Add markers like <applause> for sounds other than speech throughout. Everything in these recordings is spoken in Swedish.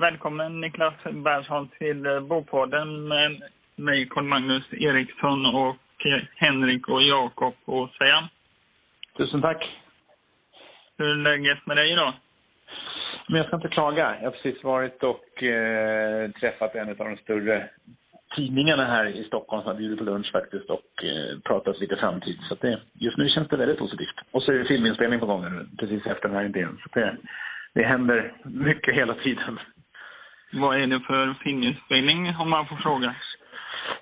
Välkommen Niklas Bergsson till eh, Bopodden med mig, Carl-Magnus Eriksson och eh, Henrik och Jakob och Sven. Tusen tack. Hur är läget med dig idag? Men jag ska inte klaga. Jag har precis varit och eh, träffat en av de större tidningarna här i Stockholm som har bjudit på lunch faktiskt och eh, pratat lite framtid. Så det, just nu känns det väldigt positivt. Och så är det filminspelning på gång nu, precis efter den här idén. Så det, det händer mycket hela tiden. Vad är det för filminspelning om man får fråga?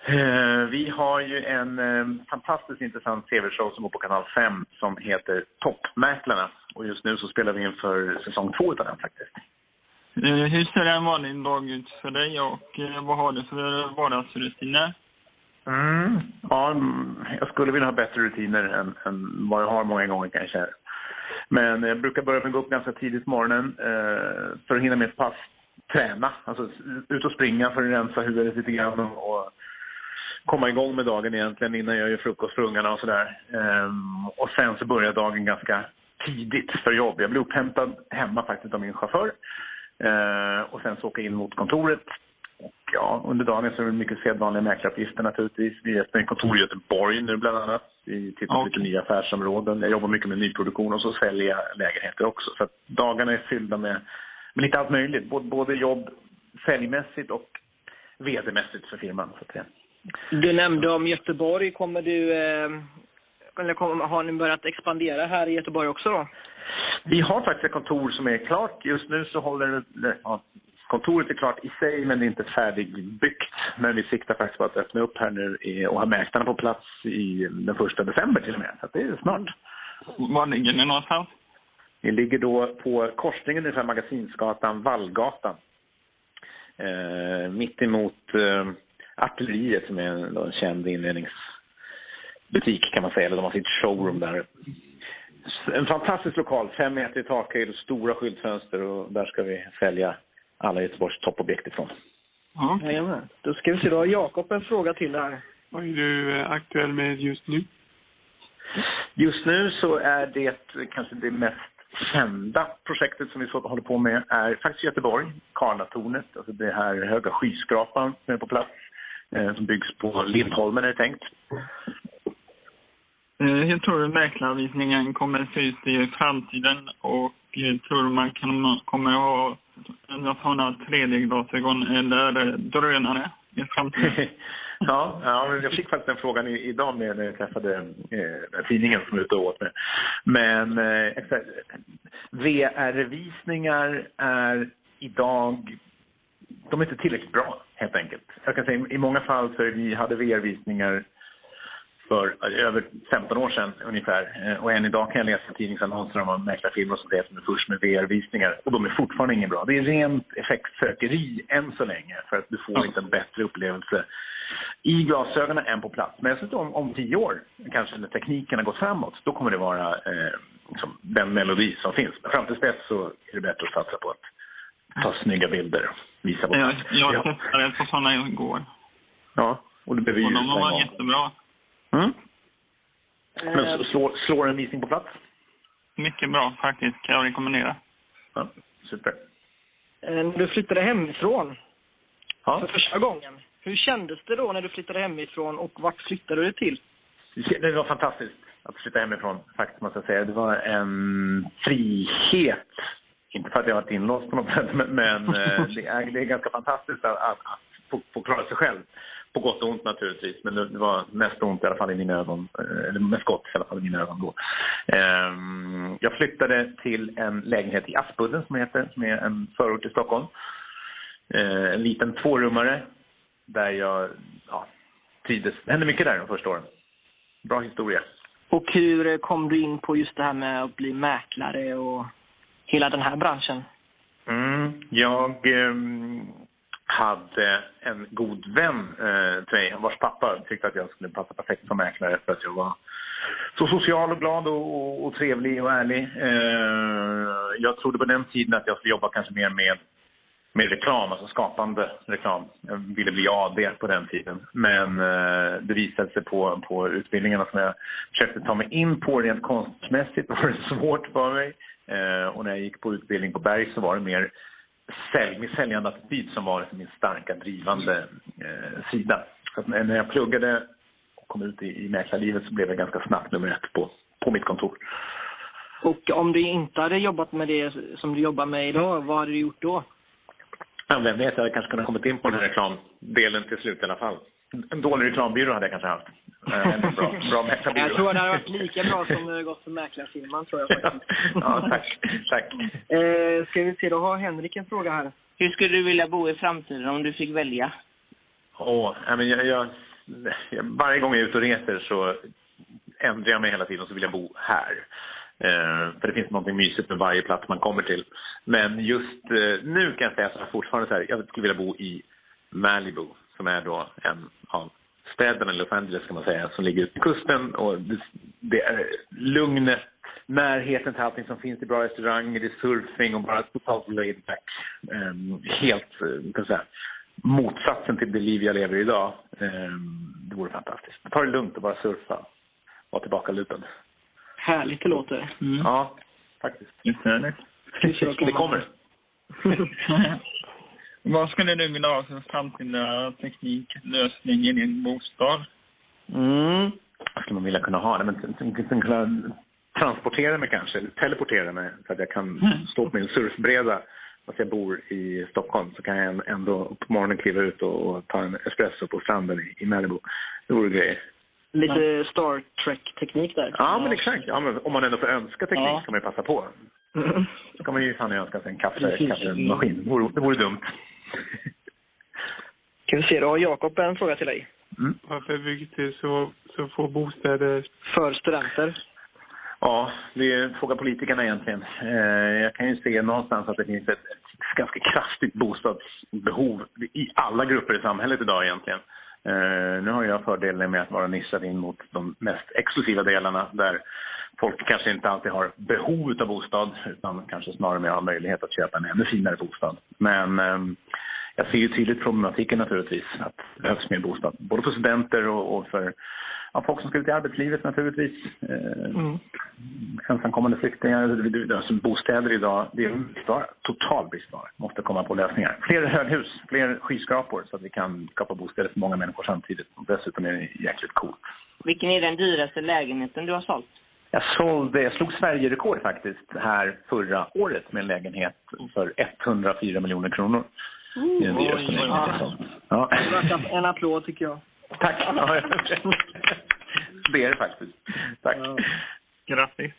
Eh, vi har ju en eh, fantastiskt intressant tv-show som går på kanal 5 som heter Toppmäklarna. Och just nu så spelar vi inför säsong två av den faktiskt. Eh, hur ser en vanlig dag ut för dig och vad har du för vardagsrutiner? Mm. Ja, jag skulle vilja ha bättre rutiner än, än vad jag har många gånger kanske. Men jag brukar börja med att gå upp ganska tidigt på morgonen eh, för att hinna med ett pass. Träna, alltså ut och springa för att rensa huvudet lite grann och, komma igång med dagen egentligen innan jag gör frukost för ungarna och sådär. Ehm, och sen så börjar dagen ganska tidigt för jobb. Jag blir upphämtad hemma faktiskt av min chaufför. Ehm, och sen så åka in mot kontoret. Och ja, under dagen så är det mycket sedvanliga mäklaruppgifter naturligtvis. Vi öppnar ett kontor i Göteborg nu bland annat. Vi tittar på Okay. lite nya affärsområden. Jag jobbar mycket med nyproduktion och så säljer jag lägenheter också. Så att dagarna är fyllda med, med lite allt möjligt. Både, både jobb säljmässigt och vd-mässigt för firman. Så att säga. Du nämnde om Göteborg. Kommer du, eh, eller kommer, har ni börjat expandera här i Göteborg också då? Vi har faktiskt ett kontor som är klart. Just nu så håller det, ja, kontoret är klart i sig men det är inte färdigbyggt. Men vi siktar faktiskt på att öppna upp här nu och ha mäklarna på plats i den första december till och med. Så det är snart. Var ligger ni någonstans? Vi ligger då på korsningen ungefär Magasinsgatan, Vallgatan. Eh, mitt emot eh, Artilleriet som är en, då en känd inredningsbutik kan man säga. Eller de har sitt showroom där. En fantastisk lokal, fem meter i takhöjd, stora skyltfönster och där ska vi sälja alla Göteborgs toppobjekt ifrån. Ja. Jajamän. Då ska vi se, då har Jakob en fråga till här. Vad är du eh, aktuell med just nu? Just nu så är det kanske det mest kända projektet som vi håller på med är faktiskt Göteborg, Karlatornet, alltså det här höga skyskrapan som är på plats. Eh, som byggs på Lindholmen är det tänkt. Eh, Hur tror du mäklarvisningen kommer se ut i framtiden och eh, tror du man kan, kommer ha sådana 3D-glasögon eller eh, drönare i framtiden? <laughs> ja, ja, men jag fick faktiskt den frågan idag när jag träffade eh, tidningen som är ute och åt med. Men eh, VR-visningar är idag, de är inte tillräckligt bra helt enkelt. Jag kan säga i många fall så vi hade VR-visningar för över 15 år sedan ungefär. Eh, Och än idag kan jag läsa tidningsannonser om mäklarfirmor som säger att de är först med VR-visningar. Och de är fortfarande ingen bra. Det är rent effektsökeri än så länge för att du får inte en bättre upplevelse i glasögonen än på plats. Men jag tror om, om tio år, kanske när tekniken har gått framåt, då kommer det vara eh, liksom den melodi som finns. Men fram tills dess så är det bättre att satsa på att ta snygga bilder visa Jag, jag Ja. testade på sådana igår ja, och det behöver ju och de var jättebra. Mm. Men Eh, slår, slår en visning på plats? Mycket bra faktiskt, kan jag rekommendera. Ja, super. eh, när du flyttade hemifrån Ja. för första gången. Hur kändes det då när du flyttade hemifrån och vart flyttade du till? Det var fantastiskt att flytta hemifrån, faktiskt måste jag säga. Det var en frihet. Inte för att jag varit inlåst på något sätt, men, men <laughs> eh, det, är, det är ganska fantastiskt att, att, att få, få klara sig själv. På gott och ont naturligtvis, men det, var mest ont i alla fall i mina ögon. eh, Eller mest gott i alla fall i mina ögon då. Ehm, jag flyttade till en lägenhet i Aspudden som heter, som är en förort i Stockholm. Eh, en liten tvårummare där jag ja, trivdes. Det hände mycket där de första åren. Bra historia. Och hur eh, kom du in på just det här med att bli mäklare och hela den här branschen? Mm, jag eh, hade en god vän eh, till mig, vars pappa tyckte att jag skulle passa perfekt som mäklare för att jag var så social och glad och, och, och trevlig och ärlig. Eh, jag trodde på den tiden att jag skulle jobba kanske mer med, med reklam, alltså skapande reklam. Jag ville bli AD på den tiden. Men eh, det visade sig på, på utbildningarna som jag försökte ta mig in på rent konstmässigt <laughs> var det svårt för mig. Eh, och när jag gick på utbildning på Berg så var det mer sälj, min säljande attityd som var min starka drivande eh, sida. Så när jag pluggade och kom ut i, i mäklarlivet så blev jag ganska snabbt nummer ett på, på mitt kontor. Och om du inte hade jobbat med det som du jobbar med idag, vad hade du gjort då? Ja, vem vet, jag hade kanske kunnat komma in på den här reklamdelen till slut i alla fall. En dålig reklambyrå hade jag kanske haft. En bra, bra <laughs> mäklarbyrå. Jag tror det hade varit lika bra som det gått för mäklarfirman, tror jag faktiskt. <laughs> ja, tack. tack. Eh, ska vi se, då har Henrik en fråga här. Hur skulle du vilja bo i framtiden om du fick välja? Åh, jag, jag, jag, varje gång jag är ute och reser så ändrar jag mig hela tiden och så vill jag bo här. Eh, för det finns något mysigt med varje plats man kommer till. Men just eh, nu kan jag säga så här, fortfarande så här, jag skulle vilja bo i Malibu som är då en av städerna i Los Angeles kan man säga, som ligger ute på kusten. Och det, det är lugnet, närheten till allting som finns. Det är bra restauranger, det är surfing och bara totalt laid back. Um, helt, kan jag säga, motsatsen till det liv jag lever idag. Um, det vore fantastiskt. Ta det lugnt och bara surfa. Vara tillbakalutad. Härligt det låter. Mm. Ja, faktiskt. Jättehärligt. Det kommer. <laughs> Vad skulle du vilja ha för framtida tekniklösning i din bostad? Mm. Vad skulle man vilja kunna ha? Nej, men, kunna transportera mig kanske, eller teleportera mig så att jag kan mm. stå på min surfbräda fast jag bor i Stockholm så kan jag ändå på morgonen kliva ut och, och ta en espresso på stranden i, i Malibu. Det vore grejer. Lite Star Trek-teknik där. Ja, men exakt. Ja, men om man ändå får önska teknik ja. kan man ju passa på. Mm. Så kan man ju fan önska sig en kaffe, kaffemaskin. Det vore, det vore dumt. <laughs> Kan vi se, då har Jakob en fråga till dig. Mm. Varför byggs det så, så få bostäder? För studenter. Ja, det är fråga politikerna egentligen. Eh, jag kan ju se någonstans att det finns ett, ett ganska kraftigt bostadsbehov i alla grupper i samhället idag egentligen. Eh, nu har jag fördelen med att vara nischad in mot de mest exklusiva delarna där folk kanske inte alltid har behov av bostad utan kanske snarare mer har möjlighet att köpa en ännu finare bostad. Men eh, jag ser ju tydligt problematiken naturligtvis att det behövs mer bostad. Både för studenter och, och för ja, folk som ska ut i arbetslivet naturligtvis. Eh, mm. Ensamkommande flyktingar. Alltså bostäder idag, det är en bristvara. Total bristvara. Måste komma på lösningar. Fler höghus, fler skyskrapor så att vi kan skapa bostäder för många människor samtidigt. Och dessutom är det jäkligt coolt. Vilken är den dyraste lägenheten du har sålt? Jag sålde, jag slog Sverige-rekord faktiskt här förra året med en lägenhet för 104 miljoner kronor. Mm. I den dyraste lägenheten. Ja. En applåd tycker jag. Tack! det är det faktiskt. Tack. Ja. Grattis.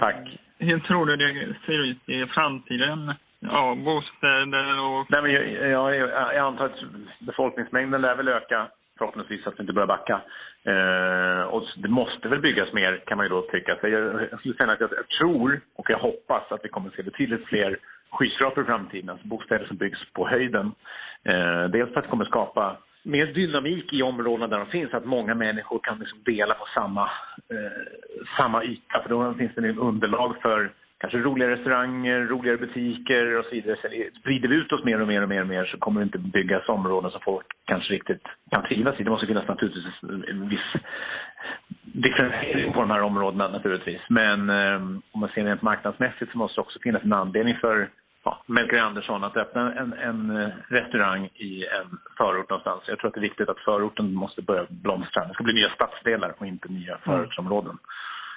Tack. Hur tror du det ser ut i framtiden? Ja, bostäder och... Nej, men jag, jag, jag antar att befolkningsmängden lär väl öka förhoppningsvis att vi inte börjar backa. Eh, och det måste väl byggas mer kan man ju då tycka. Så jag, jag skulle säga att jag, jag, tror och jag hoppas att vi kommer att se betydligt fler skyskrapor i framtiden, alltså bostäder som byggs på höjden. Eh, dels för att det kommer skapa mer dynamik i områdena där de finns, att många människor kan liksom dela på samma, eh, samma yta. För då finns det en underlag för kanske roligare restauranger, roligare butiker och så vidare. Sprider vi ut oss mer och mer och mer och mer så kommer det inte byggas områden som folk kanske riktigt kan trivas i. Det måste finnas naturligtvis en viss differentiering på de här områdena naturligtvis. Men eh, om man ser rent marknadsmässigt så måste det också finnas en anledning för ja, Melker Andersson att öppna en, en eh, restaurang i en förort någonstans. Jag tror att det är viktigt att förorten måste börja blomstra. Det ska bli nya stadsdelar och inte nya mm. förortsområden.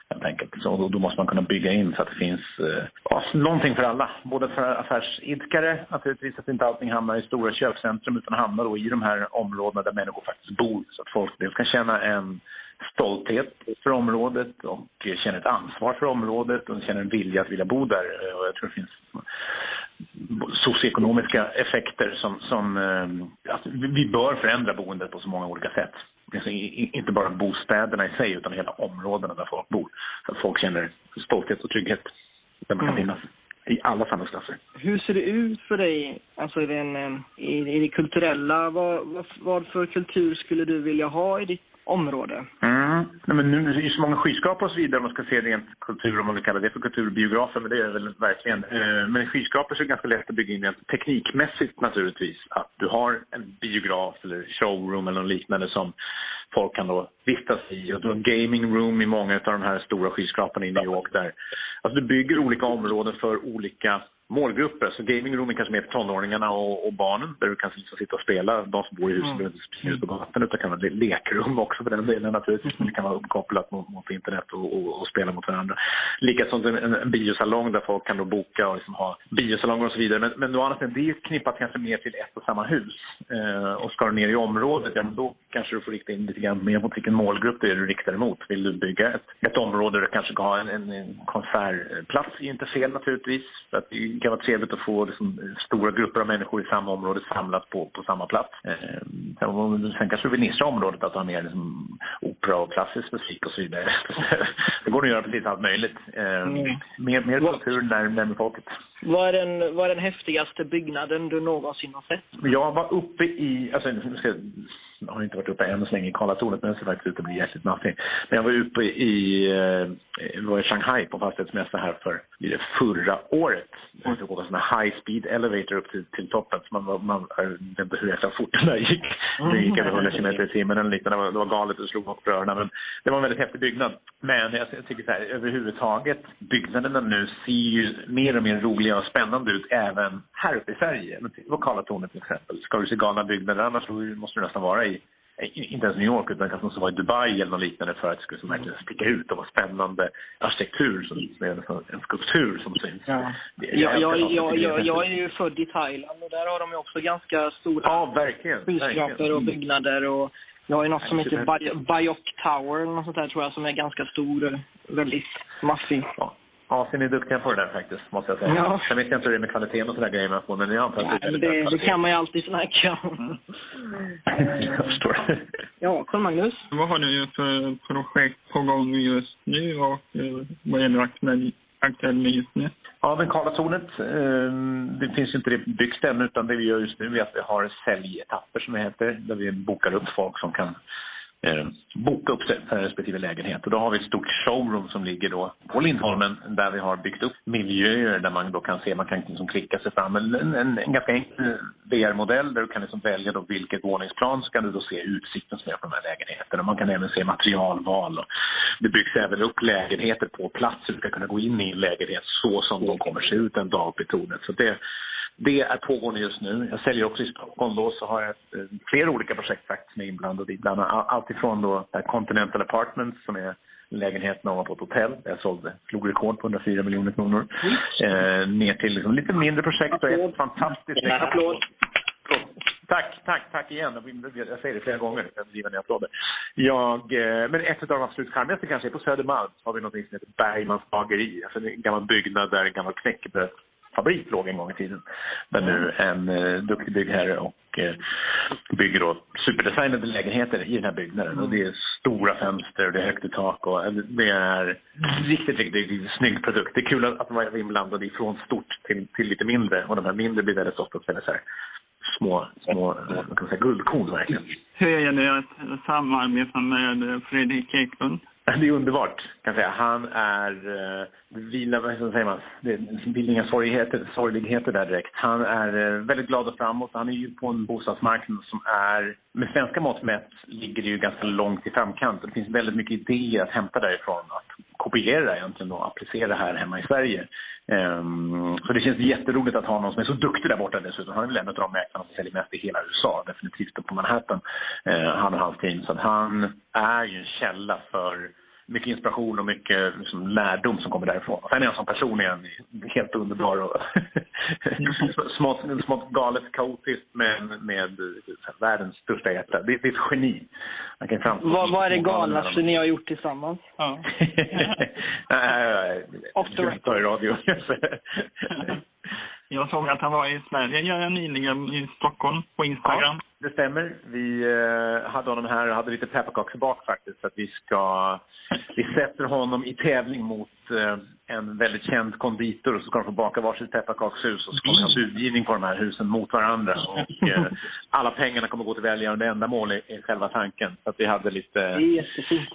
Helt enkelt. Så då, då, måste man kunna bygga in så att det finns eh, ja, någonting för alla. Både för affärsidkare naturligtvis, att inte allting hamnar i stora köpcentrum utan hamnar då i de här områdena där människor faktiskt bor. Så att folk dels kan känna en stolthet för området och känner ett ansvar för området och känner en vilja att vilja bo där. Eh, och jag tror det finns socioekonomiska effekter som, som alltså, vi bör förändra boendet på så många olika sätt. Alltså, inte bara bostäderna i sig utan hela områdena där folk bor. Så att folk känner stolthet och trygghet där man kan mm. finnas i alla samhällsklasser. Hur ser det ut för dig, alltså i, den, eh, i, i det kulturella? Vad, vad, vad för kultur skulle du vilja ha i ditt område. Mm. Nej, men nu är det ju så många skyskrapor och så vidare om man ska se rent kultur, om man vill kalla det för kulturbiografer, men det är det väl verkligen. Eh, men skyskrapor så är det ganska lätt att bygga in rent teknikmässigt naturligtvis. Att du har en biograf eller showroom eller något liknande som folk kan då vistas i. Och du har en gaming room i många av de här stora skyskraporna i New York där. Alltså du bygger olika områden för olika målgrupper. Så gamingroom är kanske mer för tonåringarna och, och barnen där du kan liksom sitta och spela. De som bor i huset mm. behöver inte ut på gatan utan kan ha lekrum också för den delen naturligtvis. Men det kan vara uppkopplat mot, mot internet och, och, och, spela mot varandra. Likaså en, en biosalong där folk kan då boka och liksom ha biosalonger och så vidare. Men, men å andra sidan, det är knippat kanske mer till ett och samma hus. Eh, och ska du ner i området, ja, då kanske du får rikta in lite grann mer mot vilken målgrupp det är du riktar emot. Vill du bygga ett, ett område där du kanske ska ha en, en, en konsertplats, är inte fel naturligtvis. För att det kan vara trevligt att få liksom, stora grupper av människor i samma område samlat på, på samma plats. Eh, sen kanske du vill nischa området, att ha mer liksom, opera och klassisk musik och så vidare. <laughs> det går att göra precis allt möjligt. Eh, mm. Mer, mer kultur närmare folket. Vad är, den, vad är den häftigaste byggnaden du någonsin har sett? Jag var uppe i, alltså ska jag har inte varit uppe än så länge i Karlatornet men det ser faktiskt ut att bli jäkligt maffigt. Men jag var uppe i, eh, var i Shanghai på fastighetsmässa här för det förra året. Jag fick åka en high speed elevator upp till, till toppen. Så man, man, jag vet inte hur jäkla fort den där gick. Det gick över 100 km i timmen eller liknande. Det var, det var galet och slog upp rörerna. Men det var en väldigt häftig byggnad. Men jag, jag tycker så här, överhuvudtaget, byggnaderna nu ser ju mer och mer roliga och spännande ut även här uppe i Sverige. Lokala tornet till exempel. Ska du se galna byggnader annars måste du nästan vara i inte ens New York utan kanske måste vara i Dubai eller något liknande för att det skulle verkligen sticka ut och vara spännande arkitektur som är en skulptur som syns. Ja. Jag, jag, jag, jag, jag är ju född i Thailand och där har de ju också ganska stora ja, verkligen, skyskrapor och byggnader och jag har ju något som heter Bayok Tower eller något sånt där tror jag som är ganska stor, väldigt maffig. Ja. Asien är duktiga på det där faktiskt, måste jag säga. Ja. Sen vet jag inte hur det är med kvaliteten och sådär grejer men jag antar att det, är det, det kan man ju alltid snacka om. Jag förstår. Ja, Carl-Magnus? Vad har du för projekt på gång just nu och eh, vad är du aktuell, med just nu? Ja, men Karlatornet, eh, det finns ju inte det byggt än utan det vi gör just nu är att vi har säljetapper som det heter, där vi bokar upp folk som kan Eh, boka upp sig för respektive lägenhet. Och då har vi ett stort showroom som ligger då på Lindholmen där vi har byggt upp miljöer där man då kan se, man kan liksom klicka sig fram. En, en, en ganska enkel VR-modell där du kan liksom välja då vilket våningsplan så kan du då se utsikten som är på de här lägenheterna. Man kan även se materialval. Och det byggs även upp lägenheter på plats så du ska kunna gå in i en lägenhet så som de kommer se ut en dag på tornet. Så det det är pågående just nu. Jag säljer också i Stockholm då så har jag ett, flera olika projekt faktiskt med inblandade i. Bland annat allt ifrån då Continental Apartments som är lägenheten ovanpå ett hotell. Jag sålde, slog rekord på 104 miljoner kronor. Eh, ner till liksom lite mindre projekt och ett fantastiskt... Applåd. Tack, tack, tack igen. Jag säger det flera gånger, applåder. Jag, eh, men ett av de absolut charmigaste kanske är på Södermalm. har vi något som heter Bergmans bageri. Alltså en gammal byggnad där en gammal knäckebröd fabrik låg en gång i tiden. Där nu en eh, duktig byggherre och eh, bygger då superdesignade lägenheter i den här byggnaden. Mm. Och det är stora fönster och det är högt i tak och det är riktigt, riktigt, riktigt snygg produkt. Det är kul att vara inblandad ifrån stort till, till lite mindre och de här mindre blir väldigt ofta så här små, små man kan säga, guldkorn verkligen. Hur är det att samarbeta med Fredrik Eklund? <laughs> Det är underbart, kan jag säga. Han är, eh, vila, vad säger man, det blir inga sorgligheter, sorgligheter där direkt. Han är eh, väldigt glad och framåt. Han är ju på en bostadsmarknad som är, med svenska mått mätt, ligger det ju ganska långt i framkant. Det finns väldigt mycket idéer att hämta därifrån, att kopiera egentligen och applicera här hemma i Sverige. Ehm, um, så det känns jätteroligt att ha någon som är så duktig där borta dessutom. Han är väl en av de mäklarna som säljer mest i hela USA, definitivt på Manhattan. Uh, han och hans team. Så att han är ju en källa för mycket inspiration och mycket liksom, lärdom som kommer därifrån. Och sen är han som person igen helt underbar och <laughs> smått, smått galet kaotiskt men med, med världens största hjärta. Det, det är ett geni. Man kan vad, vad är det galnaste ni har gjort tillsammans? Ja. <laughs> Off the record. radio. <laughs> Jag såg att han var i Sverige nyligen i Stockholm på Instagram. Ja, det stämmer. Vi eh, hade honom här och hade lite pepparkaksbak faktiskt. Så att vi ska vi sätter honom i tävling mot eh, en väldigt känd konditor och så ska de få baka varsitt pepparkakshus och så kommer vi ha budgivning på de här husen mot varandra. Och, eh, alla pengarna kommer gå till välgörande ändamål i själva tanken. Så att vi hade lite... Det är jättefint.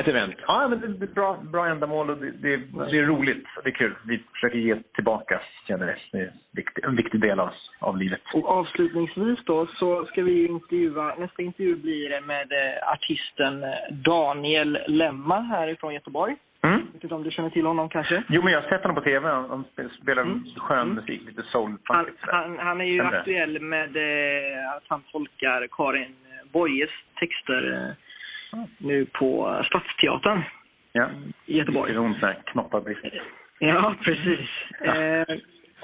Ett event. Ja, men det är bra, bra ändamål och det, det, det, är roligt. Det är kul. Vi försöker ge tillbaka, känner jag. Det är en viktig del av, av livet. Och avslutningsvis då så ska vi intervjua, nästa intervju blir med eh, artisten Daniel Lemma härifrån Göteborg. Mm. Jag vet inte om du känner till honom kanske? Jo, men jag har sett honom på tv. Han han sp- spelar Mm. skön Mm. musik, lite soul Han, han, han är ju Stämmer det? aktuell med eh, att han tolkar Karin Boyes texter eh, nu på Stadsteatern Ja. i Göteborg. Det är hon knopparbrist. Ja, precis. Ja. Eh,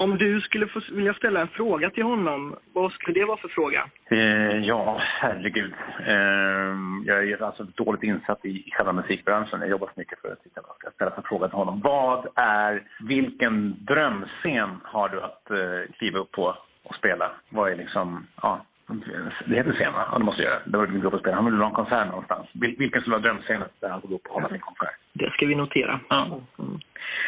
om du skulle få, vilja ställa en fråga till honom, vad skulle det vara för fråga? Eh, ja, herregud. Eh, jag är alltså dåligt insatt i själva musikbranschen. Jag jobbar så mycket för att jag ska ställa en fråga till honom. Vad är, vilken drömscen har du att eh, kliva upp på och spela? Vad är liksom, ja, det heter scen va? Ja, det måste jag göra. Det var och spela. Han vill ha en konsert någonstans. Vil, vilken skulle vara drömscenen där han får gå upp och hålla sin konsert? Det ska vi notera. Ja. Mm.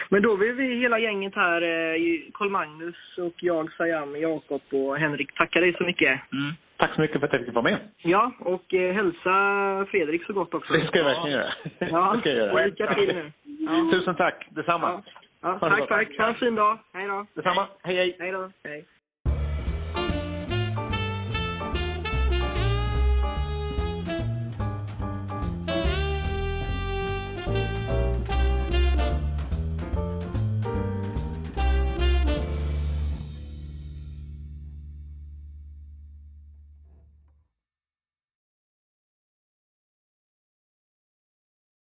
Men då vill vi hela gänget här, eh, Karl-Magnus och jag, Sayam, Jakob och Henrik, tacka dig så mycket. Mm. Tack så mycket för att jag fick vara med. Ja, och eh, hälsa Fredrik så gott också. Det ska jag verkligen göra. Ja, <laughs> ska jag och göra. lycka till nu. Ja. <laughs> Tusen tack. Detsamma. Ja. Ja, tack, tack. Ha en fin dag. Hej då. Detsamma. Hej, hej. Hej då. Hej.